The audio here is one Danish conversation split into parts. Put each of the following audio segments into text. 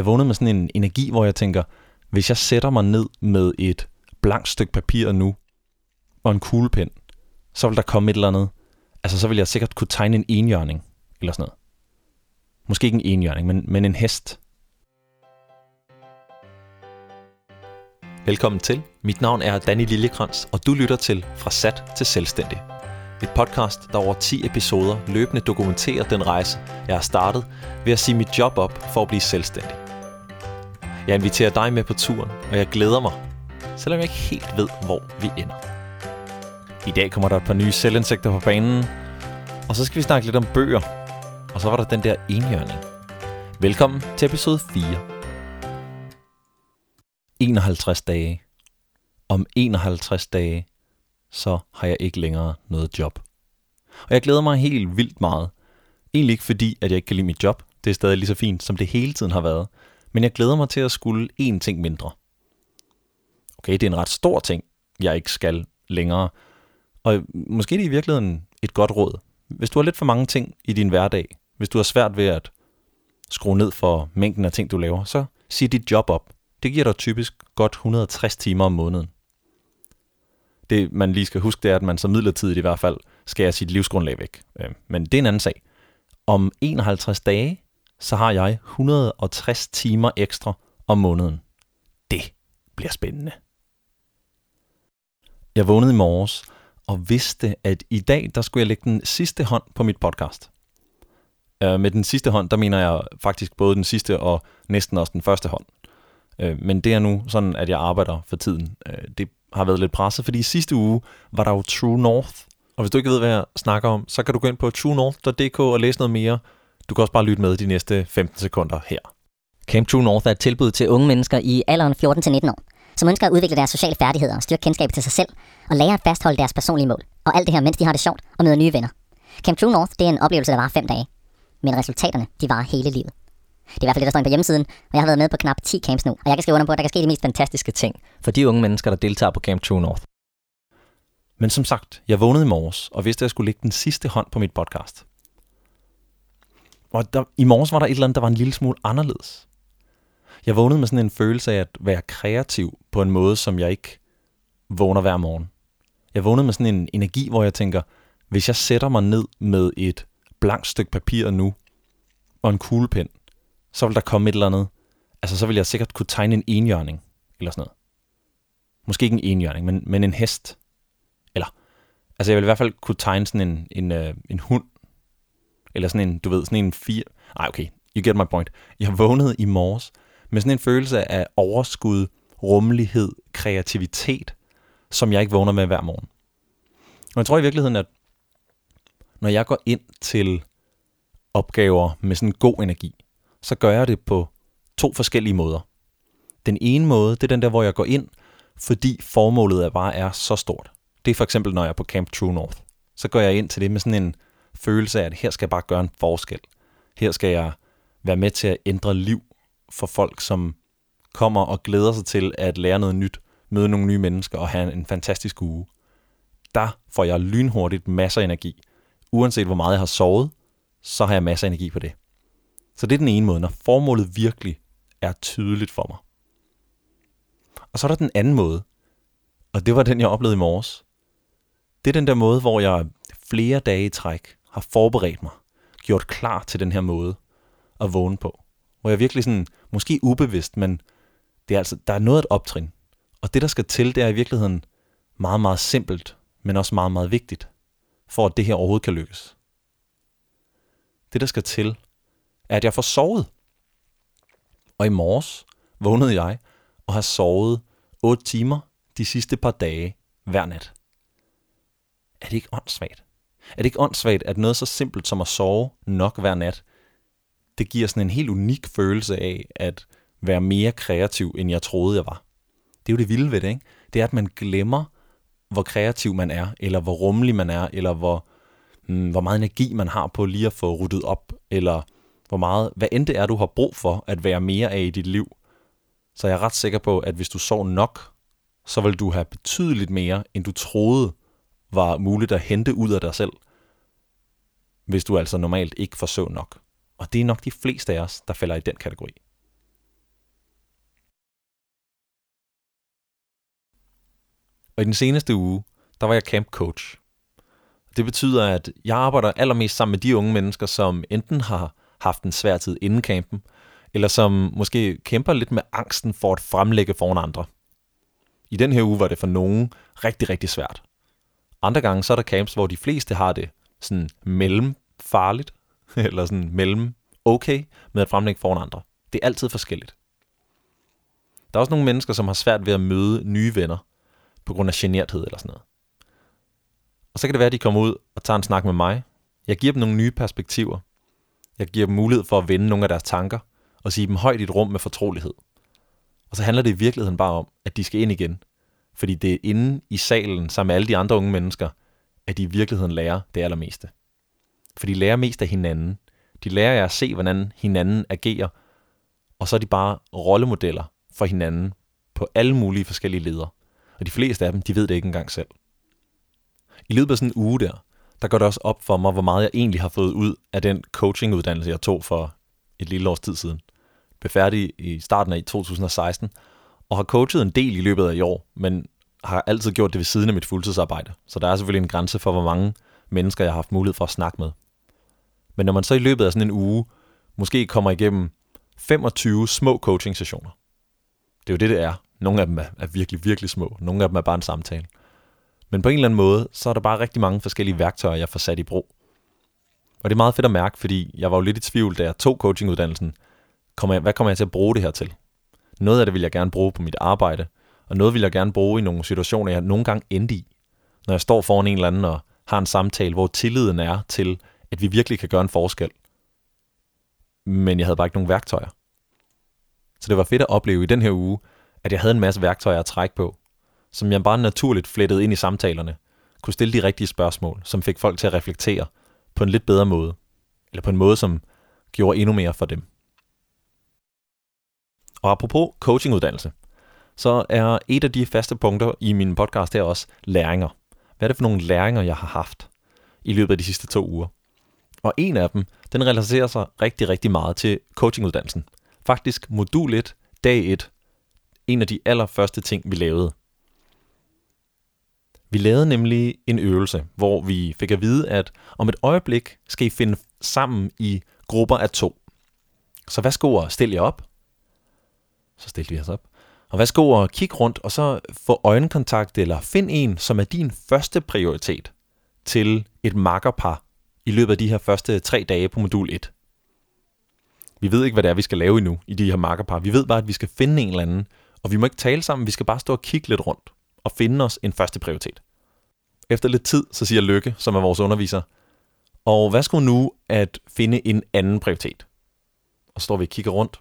Jeg vågnede med sådan en energi, hvor jeg tænker, hvis jeg sætter mig ned med et blankt stykke papir nu, og en kuglepen, så vil der komme et eller andet. Altså, så vil jeg sikkert kunne tegne en enhjørning, eller sådan noget. Måske ikke en enhjørning, men, men en hest. Velkommen til. Mit navn er Danny Lillekrans, og du lytter til Fra Sat til Selvstændig. Et podcast, der over 10 episoder løbende dokumenterer den rejse, jeg har startet ved at sige mit job op for at blive selvstændig. Jeg inviterer dig med på turen, og jeg glæder mig, selvom jeg ikke helt ved, hvor vi ender. I dag kommer der et par nye selvindsigter på banen, og så skal vi snakke lidt om bøger. Og så var der den der enhjørning. Velkommen til episode 4. 51 dage. Om 51 dage, så har jeg ikke længere noget job. Og jeg glæder mig helt vildt meget. Egentlig ikke fordi, at jeg ikke kan lide mit job. Det er stadig lige så fint, som det hele tiden har været. Men jeg glæder mig til at skulle én ting mindre. Okay, det er en ret stor ting, jeg ikke skal længere. Og måske det er i virkeligheden et godt råd. Hvis du har lidt for mange ting i din hverdag, hvis du har svært ved at skrue ned for mængden af ting, du laver, så sig dit job op. Det giver dig typisk godt 160 timer om måneden. Det, man lige skal huske, det er, at man så midlertidigt i hvert fald skærer sit livsgrundlag væk. Øh, men det er en anden sag. Om 51 dage, så har jeg 160 timer ekstra om måneden. Det bliver spændende. Jeg vågnede i morges og vidste, at i dag, der skulle jeg lægge den sidste hånd på mit podcast. Øh, med den sidste hånd, der mener jeg faktisk både den sidste og næsten også den første hånd. Øh, men det er nu sådan, at jeg arbejder for tiden. Øh, det har været lidt presset, fordi i sidste uge var der jo True North. Og hvis du ikke ved, hvad jeg snakker om, så kan du gå ind på truenorth.dk og læse noget mere. Du kan også bare lytte med de næste 15 sekunder her. Camp True North er et tilbud til unge mennesker i alderen 14-19 år, som ønsker at udvikle deres sociale færdigheder styrke kendskabet til sig selv, og lære at fastholde deres personlige mål. Og alt det her, mens de har det sjovt og møder nye venner. Camp True North, det er en oplevelse, der varer 5 dage. Men resultaterne, de varer hele livet. Det er i hvert fald det, der står på hjemmesiden, og jeg har været med på knap 10 camps nu, og jeg kan skrive under på, at der kan ske de mest fantastiske ting for de unge mennesker, der deltager på Camp True North. Men som sagt, jeg vågnede i morges og vidste, at jeg skulle lægge den sidste hånd på mit podcast. Og der, i morges var der et eller andet, der var en lille smule anderledes. Jeg vågnede med sådan en følelse af at være kreativ på en måde, som jeg ikke vågner hver morgen. Jeg vågnede med sådan en energi, hvor jeg tænker, hvis jeg sætter mig ned med et blankt stykke papir nu, og en kuglepen, så vil der komme et eller andet. Altså, så vil jeg sikkert kunne tegne en enhjørning, eller sådan noget. Måske ikke en enhjørning, men, men en hest. Eller, altså jeg vil i hvert fald kunne tegne sådan en, en, øh, en hund, eller sådan en, du ved, sådan en fire... Nej, okay, you get my point. Jeg vågnede i morges med sådan en følelse af overskud, rummelighed, kreativitet, som jeg ikke vågner med hver morgen. Og jeg tror i virkeligheden, at når jeg går ind til opgaver med sådan god energi, så gør jeg det på to forskellige måder. Den ene måde, det er den der, hvor jeg går ind, fordi formålet er bare er så stort. Det er for eksempel, når jeg er på Camp True North. Så går jeg ind til det med sådan en følelse af, at her skal jeg bare gøre en forskel. Her skal jeg være med til at ændre liv for folk, som kommer og glæder sig til at lære noget nyt, møde nogle nye mennesker og have en fantastisk uge. Der får jeg lynhurtigt masser af energi. Uanset hvor meget jeg har sovet, så har jeg masser af energi på det. Så det er den ene måde, når formålet virkelig er tydeligt for mig. Og så er der den anden måde, og det var den, jeg oplevede i morges. Det er den der måde, hvor jeg flere dage i træk har forberedt mig, gjort klar til den her måde at vågne på. Hvor jeg virkelig sådan, måske ubevidst, men det er altså, der er noget at optrin. Og det, der skal til, det er i virkeligheden meget, meget simpelt, men også meget, meget vigtigt, for at det her overhovedet kan lykkes. Det, der skal til, er, at jeg får sovet. Og i morges vågnede jeg og har sovet 8 timer de sidste par dage hver nat. Er det ikke åndssvagt? Er det ikke åndssvagt, at noget så simpelt som at sove nok hver nat, det giver sådan en helt unik følelse af at være mere kreativ, end jeg troede, jeg var. Det er jo det vilde ved det, ikke? Det er, at man glemmer, hvor kreativ man er, eller hvor rummelig man er, eller hvor, hmm, hvor meget energi man har på lige at få ryddet op, eller hvor meget, hvad end det er, du har brug for at være mere af i dit liv, så jeg er ret sikker på, at hvis du sov nok, så vil du have betydeligt mere, end du troede var muligt at hente ud af dig selv, hvis du altså normalt ikke får søvn nok. Og det er nok de fleste af os, der falder i den kategori. Og i den seneste uge, der var jeg camp coach. Det betyder, at jeg arbejder allermest sammen med de unge mennesker, som enten har haft en svær tid inden campen, eller som måske kæmper lidt med angsten for at fremlægge foran andre. I den her uge var det for nogen rigtig, rigtig svært. Andre gange så er der camps, hvor de fleste har det sådan mellem farligt, eller sådan mellem okay med at fremlægge foran andre. Det er altid forskelligt. Der er også nogle mennesker, som har svært ved at møde nye venner, på grund af generthed eller sådan noget. Og så kan det være, at de kommer ud og tager en snak med mig. Jeg giver dem nogle nye perspektiver. Jeg giver dem mulighed for at vende nogle af deres tanker og sige dem højt i et rum med fortrolighed. Og så handler det i virkeligheden bare om, at de skal ind igen. Fordi det er inde i salen sammen med alle de andre unge mennesker, at de i virkeligheden lærer det allermeste. For de lærer mest af hinanden. De lærer jer at se, hvordan hinanden agerer, og så er de bare rollemodeller for hinanden på alle mulige forskellige leder. Og de fleste af dem, de ved det ikke engang selv. I løbet af sådan en uge der, der går det også op for mig, hvor meget jeg egentlig har fået ud af den coachinguddannelse, jeg tog for et lille års tid siden. Befærdig i starten af 2016, og har coachet en del i løbet af i år, men har altid gjort det ved siden af mit fuldtidsarbejde. Så der er selvfølgelig en grænse for, hvor mange mennesker jeg har haft mulighed for at snakke med. Men når man så i løbet af sådan en uge måske kommer igennem 25 små coaching sessioner, det er jo det, det er. Nogle af dem er, er virkelig, virkelig små. Nogle af dem er bare en samtale. Men på en eller anden måde, så er der bare rigtig mange forskellige værktøjer, jeg får sat i brug. Og det er meget fedt at mærke, fordi jeg var jo lidt i tvivl, da jeg tog coachinguddannelsen. Kommer jeg, hvad kommer jeg til at bruge det her til? Noget af det vil jeg gerne bruge på mit arbejde, og noget vil jeg gerne bruge i nogle situationer, jeg nogle gange endte i. Når jeg står foran en eller anden og har en samtale, hvor tilliden er til, at vi virkelig kan gøre en forskel. Men jeg havde bare ikke nogen værktøjer. Så det var fedt at opleve i den her uge, at jeg havde en masse værktøjer at trække på, som jeg bare naturligt flettede ind i samtalerne, kunne stille de rigtige spørgsmål, som fik folk til at reflektere på en lidt bedre måde, eller på en måde, som gjorde endnu mere for dem. Og apropos coachinguddannelse, så er et af de faste punkter i min podcast her også læringer. Hvad er det for nogle læringer, jeg har haft i løbet af de sidste to uger? Og en af dem, den relaterer sig rigtig, rigtig meget til coachinguddannelsen. Faktisk modul 1, dag 1, en af de allerførste ting, vi lavede. Vi lavede nemlig en øvelse, hvor vi fik at vide, at om et øjeblik skal I finde sammen i grupper af to. Så værsgo og stil jer op. Så stillede vi os op. Og værsgo og kig rundt, og så få øjenkontakt, eller find en, som er din første prioritet til et makkerpar i løbet af de her første tre dage på modul 1. Vi ved ikke, hvad det er, vi skal lave endnu i de her makkerpar. Vi ved bare, at vi skal finde en eller anden, og vi må ikke tale sammen, vi skal bare stå og kigge lidt rundt og finde os en første prioritet. Efter lidt tid, så siger Lykke, som er vores underviser, og hvad skulle nu at finde en anden prioritet? Og så står vi og kigger rundt.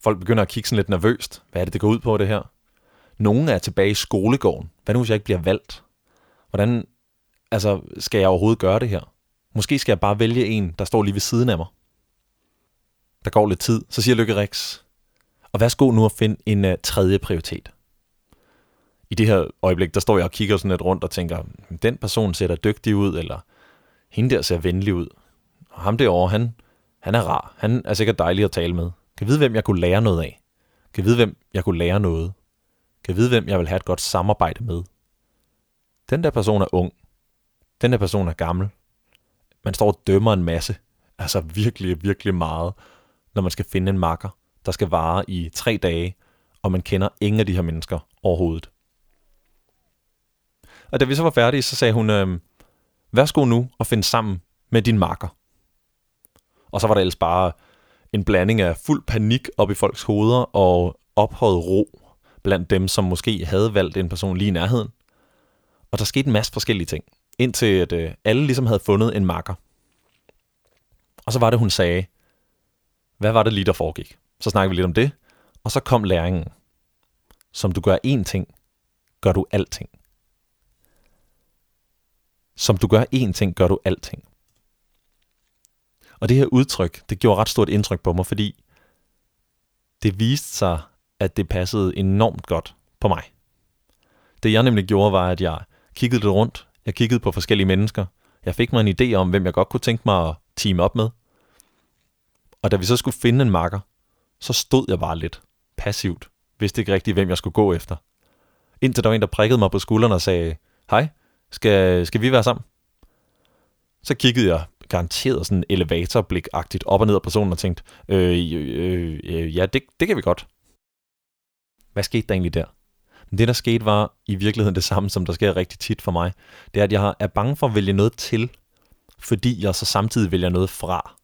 Folk begynder at kigge sådan lidt nervøst. Hvad er det, det går ud på, det her? Nogle er tilbage i skolegården. Hvad nu, hvis jeg ikke bliver valgt? Hvordan altså, skal jeg overhovedet gøre det her? Måske skal jeg bare vælge en, der står lige ved siden af mig. Der går lidt tid, så siger Lykke Rix, og værsgo nu at finde en uh, tredje prioritet. I det her øjeblik, der står jeg og kigger sådan lidt rundt og tænker, den person ser da dygtig ud, eller hende der ser venlig ud. Og ham derovre, han, han er rar. Han er sikkert dejlig at tale med. Kan vide, hvem jeg kunne lære noget af. Kan vide, hvem jeg kunne lære noget. Kan vide, hvem jeg vil have et godt samarbejde med. Den der person er ung. Den der person er gammel. Man står og dømmer en masse. Altså virkelig, virkelig meget, når man skal finde en makker der skal vare i tre dage, og man kender ingen af de her mennesker overhovedet. Og da vi så var færdige, så sagde hun, øh, værsgo nu og find sammen med din makker. Og så var der ellers bare en blanding af fuld panik op i folks hoveder og ophøjet ro blandt dem, som måske havde valgt en person lige i nærheden. Og der skete en masse forskellige ting, indtil at øh, alle ligesom havde fundet en makker. Og så var det, hun sagde, hvad var det lige, der foregik? Så snakkede vi lidt om det, og så kom læringen. Som du gør én ting, gør du alting. Som du gør én ting, gør du alting. Og det her udtryk, det gjorde ret stort indtryk på mig, fordi det viste sig, at det passede enormt godt på mig. Det jeg nemlig gjorde, var, at jeg kiggede lidt rundt. Jeg kiggede på forskellige mennesker. Jeg fik mig en idé om, hvem jeg godt kunne tænke mig at team op med. Og da vi så skulle finde en makker, så stod jeg bare lidt passivt. Vidste ikke rigtigt, hvem jeg skulle gå efter. Indtil der var en, der prikkede mig på skulderen og sagde, hej, skal, skal vi være sammen? Så kiggede jeg garanteret sådan elevatorblik-agtigt op og ned af personen og tænkt, øh, øh, øh, ja, det, det kan vi godt. Hvad skete der egentlig der? Men det, der skete, var i virkeligheden det samme, som der sker rigtig tit for mig. Det er, at jeg er bange for at vælge noget til, fordi jeg så samtidig vælger noget fra.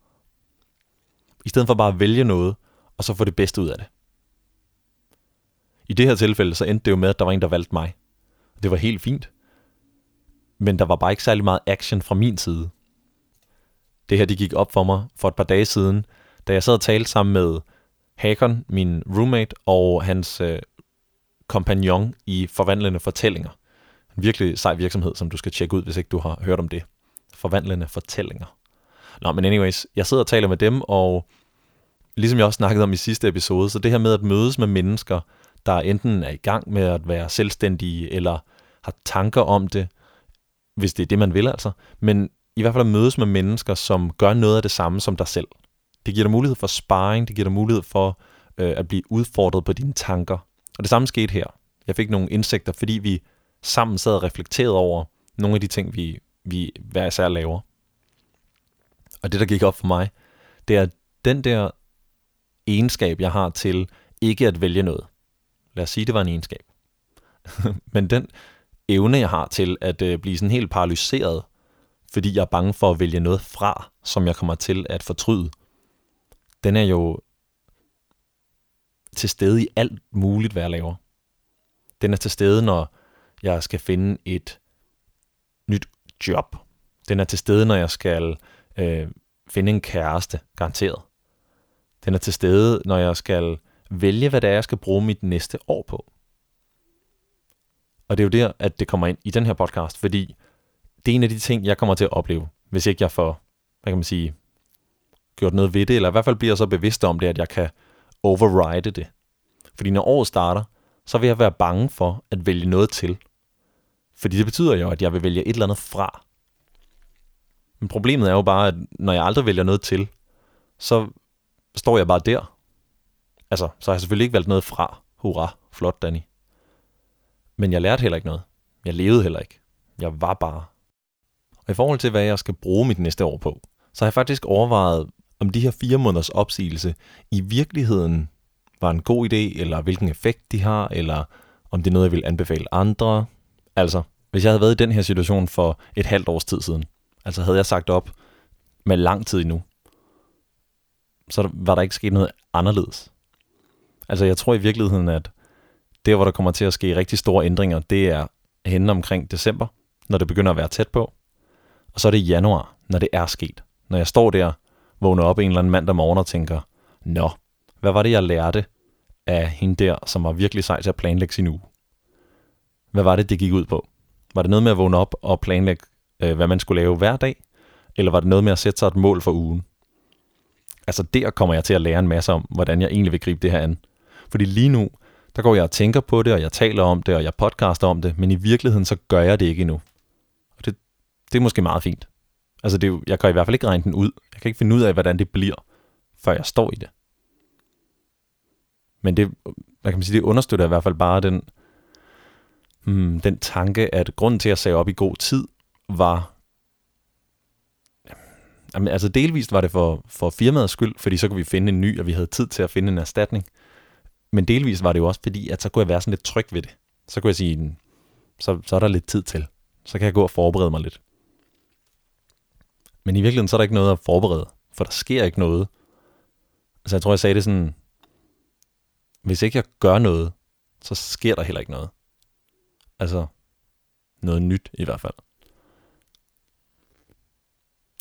I stedet for bare at vælge noget, og så få det bedste ud af det. I det her tilfælde, så endte det jo med, at der var en, der valgte mig. Det var helt fint. Men der var bare ikke særlig meget action fra min side. Det her, det gik op for mig for et par dage siden, da jeg sad og talte sammen med Hakon, min roommate, og hans øh, kompagnon i Forvandlende Fortællinger. En virkelig sej virksomhed, som du skal tjekke ud, hvis ikke du har hørt om det. Forvandlende Fortællinger. Nå, men anyways, jeg sidder og taler med dem, og ligesom jeg også snakkede om i sidste episode, så det her med at mødes med mennesker, der enten er i gang med at være selvstændige, eller har tanker om det, hvis det er det, man vil altså, men i hvert fald at mødes med mennesker, som gør noget af det samme som dig selv. Det giver dig mulighed for sparring, det giver dig mulighed for øh, at blive udfordret på dine tanker. Og det samme skete her. Jeg fik nogle indsigter, fordi vi sammen sad og reflekterede over nogle af de ting, vi, vi hver især laver. Og det, der gik op for mig, det er den der egenskab, jeg har til ikke at vælge noget. Lad os sige, det var en egenskab. Men den evne, jeg har til at øh, blive sådan helt paralyseret, fordi jeg er bange for at vælge noget fra, som jeg kommer til at fortryde, den er jo til stede i alt muligt, hvad jeg laver. Den er til stede, når jeg skal finde et nyt job. Den er til stede, når jeg skal øh, finde en kæreste, garanteret. Den er til stede, når jeg skal vælge, hvad det er, jeg skal bruge mit næste år på. Og det er jo der, at det kommer ind i den her podcast, fordi det er en af de ting, jeg kommer til at opleve, hvis ikke jeg får, hvad kan man sige, gjort noget ved det, eller i hvert fald bliver så bevidst om det, at jeg kan override det. Fordi når året starter, så vil jeg være bange for at vælge noget til. Fordi det betyder jo, at jeg vil vælge et eller andet fra. Men problemet er jo bare, at når jeg aldrig vælger noget til, så står jeg bare der. Altså, så har jeg selvfølgelig ikke valgt noget fra. Hurra, flot Danny. Men jeg lærte heller ikke noget. Jeg levede heller ikke. Jeg var bare. Og i forhold til, hvad jeg skal bruge mit næste år på, så har jeg faktisk overvejet, om de her fire måneders opsigelse i virkeligheden var en god idé, eller hvilken effekt de har, eller om det er noget, jeg vil anbefale andre. Altså, hvis jeg havde været i den her situation for et halvt års tid siden, altså havde jeg sagt op med lang tid endnu, så var der ikke sket noget anderledes. Altså, jeg tror i virkeligheden, at det, hvor der kommer til at ske rigtig store ændringer, det er henne omkring december, når det begynder at være tæt på. Og så er det januar, når det er sket. Når jeg står der, vågner op en eller anden mandag morgen og tænker, Nå, hvad var det, jeg lærte af hende der, som var virkelig sej til at planlægge sin uge? Hvad var det, det gik ud på? Var det noget med at vågne op og planlægge, øh, hvad man skulle lave hver dag? Eller var det noget med at sætte sig et mål for ugen? Altså der kommer jeg til at lære en masse om, hvordan jeg egentlig vil gribe det her an. Fordi lige nu, der går jeg og tænker på det, og jeg taler om det, og jeg podcaster om det, men i virkeligheden så gør jeg det ikke endnu. Det, er måske meget fint. Altså det er, jeg kan i hvert fald ikke regne den ud. Jeg kan ikke finde ud af, hvordan det bliver, før jeg står i det. Men det, hvad kan man sige, det understøtter i hvert fald bare den, hmm, den tanke, at grunden til at sige op i god tid var, jamen, altså delvist var det for, for firmaets skyld, fordi så kunne vi finde en ny, og vi havde tid til at finde en erstatning. Men delvist var det jo også fordi, at så kunne jeg være sådan lidt tryg ved det. Så kunne jeg sige, hmm, så, så er der lidt tid til. Så kan jeg gå og forberede mig lidt. Men i virkeligheden så er der ikke noget at forberede, for der sker ikke noget. Altså jeg tror, jeg sagde det sådan, hvis ikke jeg gør noget, så sker der heller ikke noget. Altså, noget nyt i hvert fald.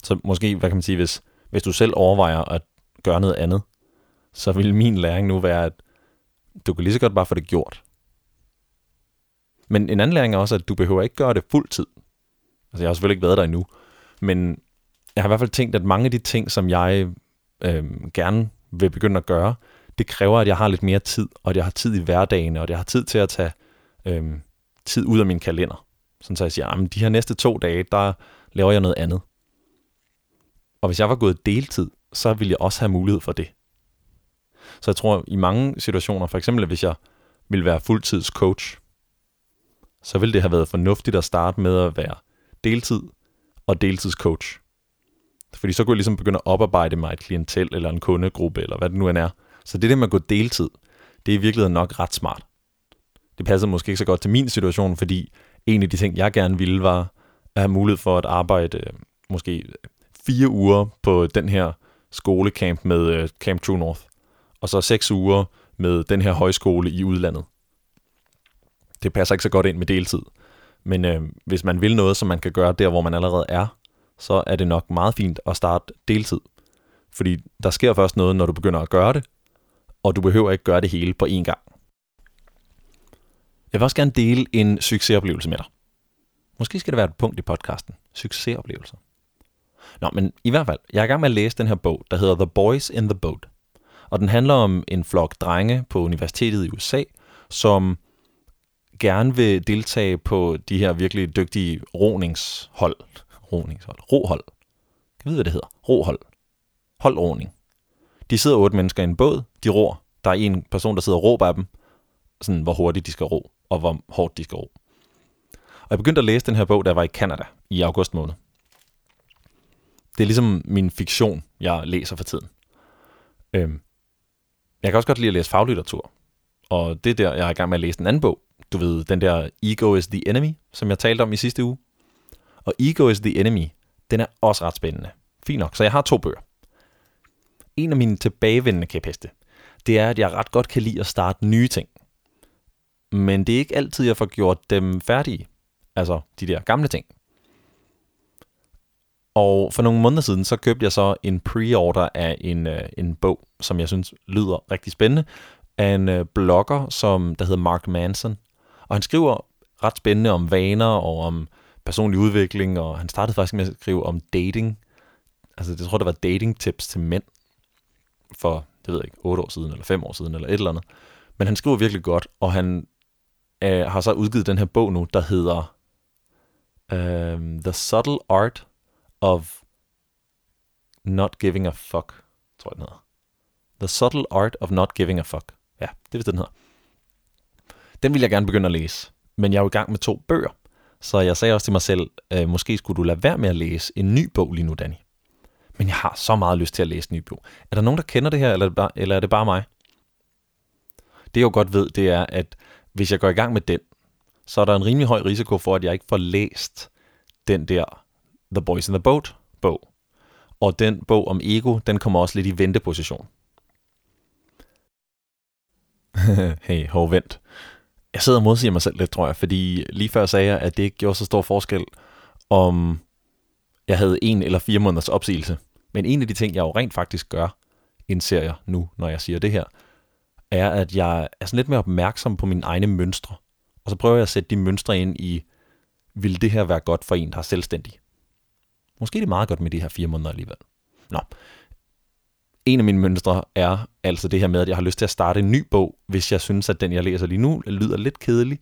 Så måske, hvad kan man sige, hvis, hvis du selv overvejer at gøre noget andet, så vil min læring nu være, at du kan lige så godt bare få det gjort. Men en anden læring er også, at du behøver ikke gøre det fuld tid. Altså, jeg har selvfølgelig ikke været der endnu, men jeg har i hvert fald tænkt, at mange af de ting, som jeg øh, gerne vil begynde at gøre, det kræver, at jeg har lidt mere tid, og at jeg har tid i hverdagen, og at jeg har tid til at tage øh, tid ud af min kalender. Sådan så jeg siger, at de her næste to dage, der laver jeg noget andet. Og hvis jeg var gået deltid, så ville jeg også have mulighed for det. Så jeg tror, i mange situationer, for eksempel hvis jeg ville være fuldtids coach, så ville det have været fornuftigt at starte med at være deltid og deltidscoach. Fordi så kunne jeg ligesom begynde at oparbejde mig et klientel eller en kundegruppe, eller hvad det nu end er. Så det der med at gå deltid, det er i virkeligheden nok ret smart. Det passer måske ikke så godt til min situation, fordi en af de ting, jeg gerne ville, var at have mulighed for at arbejde øh, måske fire uger på den her skolecamp med øh, Camp True North, og så seks uger med den her højskole i udlandet. Det passer ikke så godt ind med deltid. Men øh, hvis man vil noget, som man kan gøre der, hvor man allerede er, så er det nok meget fint at starte deltid. Fordi der sker først noget, når du begynder at gøre det, og du behøver ikke gøre det hele på én gang. Jeg vil også gerne dele en succesoplevelse med dig. Måske skal det være et punkt i podcasten. Succesoplevelser. Nå, men i hvert fald, jeg er i gang med at læse den her bog, der hedder The Boys in the Boat. Og den handler om en flok drenge på universitetet i USA, som gerne vil deltage på de her virkelig dygtige roningshold. Roningshold. Rohold. Kan vide, hvad det hedder? Rohold. Holdroning. De sidder otte mennesker i en båd, de ror. Der er en person, der sidder og råber af dem, sådan hvor hurtigt de skal ro, og hvor hårdt de skal ro. Og jeg begyndte at læse den her bog, da jeg var i Canada i august måned. Det er ligesom min fiktion, jeg læser for tiden. Øhm. Jeg kan også godt lide at læse faglitteratur. Og det er der, jeg er i gang med at læse en anden bog. Du ved, den der Ego is the Enemy, som jeg talte om i sidste uge. Og Ego is the Enemy, den er også ret spændende. Fint nok, så jeg har to bøger. En af mine tilbagevendende kæpheste, det er, at jeg ret godt kan lide at starte nye ting. Men det er ikke altid, jeg får gjort dem færdige. Altså de der gamle ting. Og for nogle måneder siden, så købte jeg så en pre-order af en, øh, en bog, som jeg synes lyder rigtig spændende, af en øh, blogger, som, der hedder Mark Manson. Og han skriver ret spændende om vaner og om personlig udvikling, og han startede faktisk med at skrive om dating. Altså, jeg tror, der var dating tips til mænd for, det ved jeg ikke, 8 år siden, eller 5 år siden, eller et eller andet. Men han skriver virkelig godt, og han øh, har så udgivet den her bog nu, der hedder øh, The Subtle Art of Not Giving a Fuck, tror jeg den hedder. The Subtle Art of Not Giving a Fuck. Ja, det er vist, den hedder. Den vil jeg gerne begynde at læse, men jeg er jo i gang med to bøger. Så jeg sagde også til mig selv, øh, måske skulle du lade være med at læse en ny bog lige nu, Danny. Men jeg har så meget lyst til at læse en ny bog. Er der nogen, der kender det her, eller er det bare, eller er det bare mig? Det jeg jo godt ved, det er, at hvis jeg går i gang med den, så er der en rimelig høj risiko for, at jeg ikke får læst den der The Boys in the Boat bog. Og den bog om ego, den kommer også lidt i venteposition. hey, hov, vent. Jeg sidder og modsiger mig selv lidt, tror jeg, fordi lige før sagde jeg, at det ikke gjorde så stor forskel, om jeg havde en eller fire måneders opsigelse. Men en af de ting, jeg jo rent faktisk gør, indser jeg nu, når jeg siger det her, er, at jeg er sådan lidt mere opmærksom på mine egne mønstre. Og så prøver jeg at sætte de mønstre ind i, vil det her være godt for en, der er selvstændig? Måske er det meget godt med de her fire måneder alligevel. Nå, en af mine mønstre er altså det her med, at jeg har lyst til at starte en ny bog, hvis jeg synes, at den, jeg læser lige nu, lyder lidt kedelig,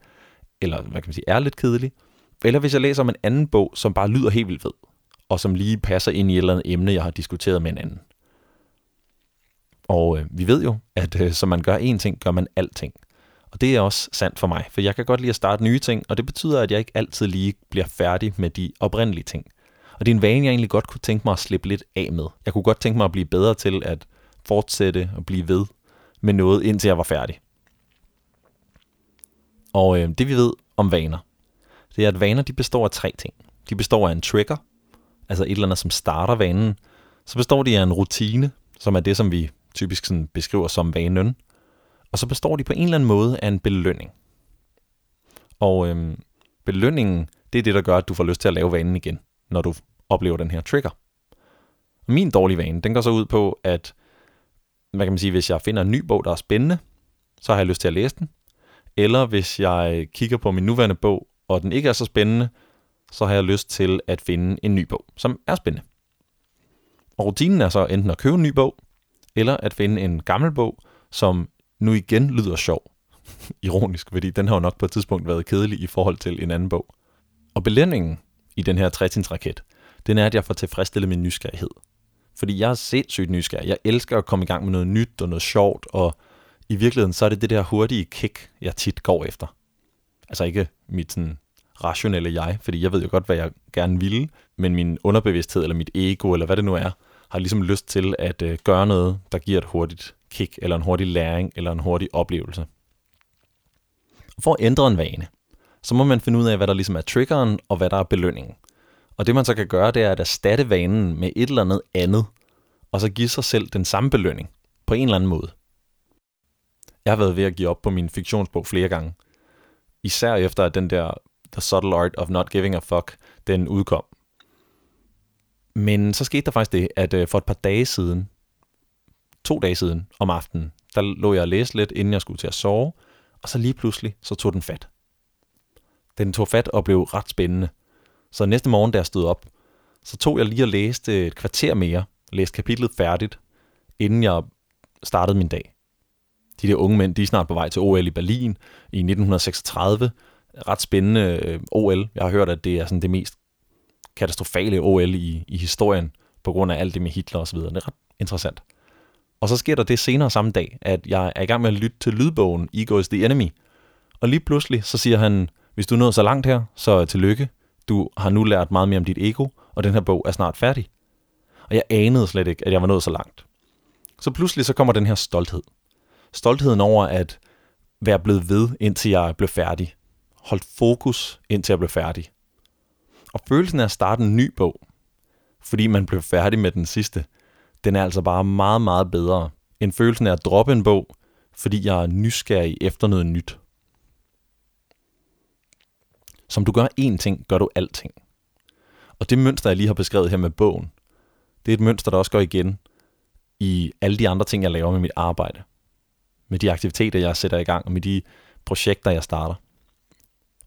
eller hvad kan man sige, er lidt kedelig, eller hvis jeg læser om en anden bog, som bare lyder helt vildt fed, og som lige passer ind i et eller andet emne, jeg har diskuteret med en anden. Og øh, vi ved jo, at øh, som man gør én ting, gør man alting. Og det er også sandt for mig, for jeg kan godt lide at starte nye ting, og det betyder, at jeg ikke altid lige bliver færdig med de oprindelige ting. Og det er en vane, jeg egentlig godt kunne tænke mig at slippe lidt af med. Jeg kunne godt tænke mig at blive bedre til at fortsætte og blive ved med noget, indtil jeg var færdig. Og øh, det vi ved om vaner, det er, at vaner de består af tre ting. De består af en trigger, altså et eller andet, som starter vanen. Så består de af en rutine, som er det, som vi typisk sådan beskriver som vanen. Og så består de på en eller anden måde af en belønning. Og øh, belønningen, det er det, der gør, at du får lyst til at lave vanen igen, når du oplever den her trigger. Min dårlige vane, den går så ud på, at hvad kan man sige, hvis jeg finder en ny bog, der er spændende, så har jeg lyst til at læse den. Eller hvis jeg kigger på min nuværende bog, og den ikke er så spændende, så har jeg lyst til at finde en ny bog, som er spændende. Og rutinen er så enten at købe en ny bog, eller at finde en gammel bog, som nu igen lyder sjov. Ironisk, fordi den har jo nok på et tidspunkt været kedelig i forhold til en anden bog. Og belønningen i den her trætinsraket, den er, at jeg får tilfredsstillet min nysgerrighed. Fordi jeg er sindssygt nysgerrig. Jeg elsker at komme i gang med noget nyt og noget sjovt, og i virkeligheden så er det det der hurtige kick, jeg tit går efter. Altså ikke mit sådan, rationelle jeg, fordi jeg ved jo godt, hvad jeg gerne ville, men min underbevidsthed eller mit ego, eller hvad det nu er, har ligesom lyst til at øh, gøre noget, der giver et hurtigt kick, eller en hurtig læring, eller en hurtig oplevelse. For at ændre en vane, så må man finde ud af, hvad der ligesom er triggeren, og hvad der er belønningen. Og det man så kan gøre, det er at erstatte vanen med et eller andet andet, og så give sig selv den samme belønning, på en eller anden måde. Jeg har været ved at give op på min fiktionsbog flere gange. Især efter at den der The Subtle Art of Not Giving a Fuck, den udkom. Men så skete der faktisk det, at øh, for et par dage siden, to dage siden om aftenen, der lå jeg og læste lidt, inden jeg skulle til at sove, og så lige pludselig, så tog den fat. Den tog fat og blev ret spændende. Så næste morgen, da jeg stod op, så tog jeg lige og læste et kvarter mere, læste kapitlet færdigt, inden jeg startede min dag. De der unge mænd, de er snart på vej til OL i Berlin i 1936. Ret spændende øh, OL. Jeg har hørt, at det er sådan det mest katastrofale OL i, i historien, på grund af alt det med Hitler osv. Det er ret interessant. Og så sker der det senere samme dag, at jeg er i gang med at lytte til lydbogen Ego is the Enemy. Og lige pludselig, så siger han, hvis du nåede så langt her, så tillykke. Du har nu lært meget mere om dit ego, og den her bog er snart færdig. Og jeg anede slet ikke, at jeg var nået så langt. Så pludselig så kommer den her stolthed. Stoltheden over at være blevet ved, indtil jeg blev færdig. Holdt fokus, indtil jeg blev færdig. Og følelsen af at starte en ny bog, fordi man blev færdig med den sidste, den er altså bare meget, meget bedre end følelsen af at droppe en bog, fordi jeg er nysgerrig efter noget nyt. Som du gør én ting, gør du alting. Og det mønster, jeg lige har beskrevet her med bogen, det er et mønster, der også går igen i alle de andre ting, jeg laver med mit arbejde. Med de aktiviteter, jeg sætter i gang, og med de projekter, jeg starter.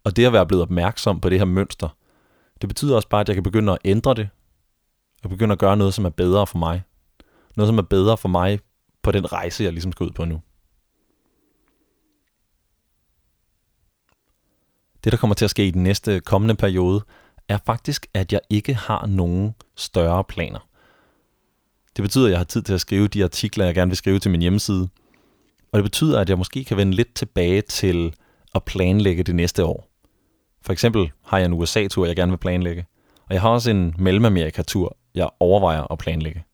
Og det at være blevet opmærksom på det her mønster, det betyder også bare, at jeg kan begynde at ændre det. Jeg begynde at gøre noget, som er bedre for mig. Noget, som er bedre for mig på den rejse, jeg ligesom skal ud på nu. Det, der kommer til at ske i den næste kommende periode, er faktisk, at jeg ikke har nogen større planer. Det betyder, at jeg har tid til at skrive de artikler, jeg gerne vil skrive til min hjemmeside. Og det betyder, at jeg måske kan vende lidt tilbage til at planlægge det næste år. For eksempel har jeg en USA-tur, jeg gerne vil planlægge. Og jeg har også en Mellemamerika-tur, jeg overvejer at planlægge.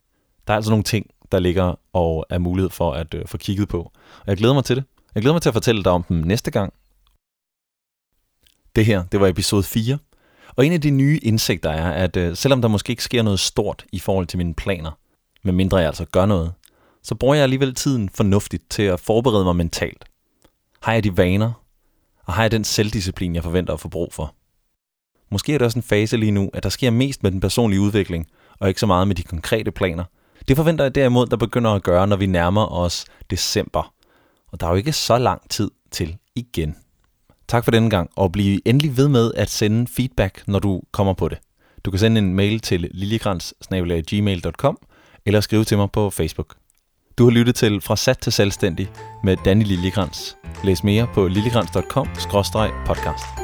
Der er altså nogle ting, der ligger og er mulighed for at øh, få kigget på. Og jeg glæder mig til det. Jeg glæder mig til at fortælle dig om dem næste gang. Det her, det var episode 4. Og en af de nye indsigter er, at øh, selvom der måske ikke sker noget stort i forhold til mine planer, medmindre jeg altså gør noget, så bruger jeg alligevel tiden fornuftigt til at forberede mig mentalt. Har jeg de vaner, og har jeg den selvdisciplin, jeg forventer at få brug for? Måske er det også en fase lige nu, at der sker mest med den personlige udvikling, og ikke så meget med de konkrete planer. Det forventer jeg derimod, der begynder at gøre, når vi nærmer os december. Og der er jo ikke så lang tid til igen. Tak for denne gang, og bliv endelig ved med at sende feedback, når du kommer på det. Du kan sende en mail til liljekrans eller skrive til mig på Facebook. Du har lyttet til Fra Sat til Selvstændig med Danny Liljekrans. Læs mere på liljekrans.com-podcast.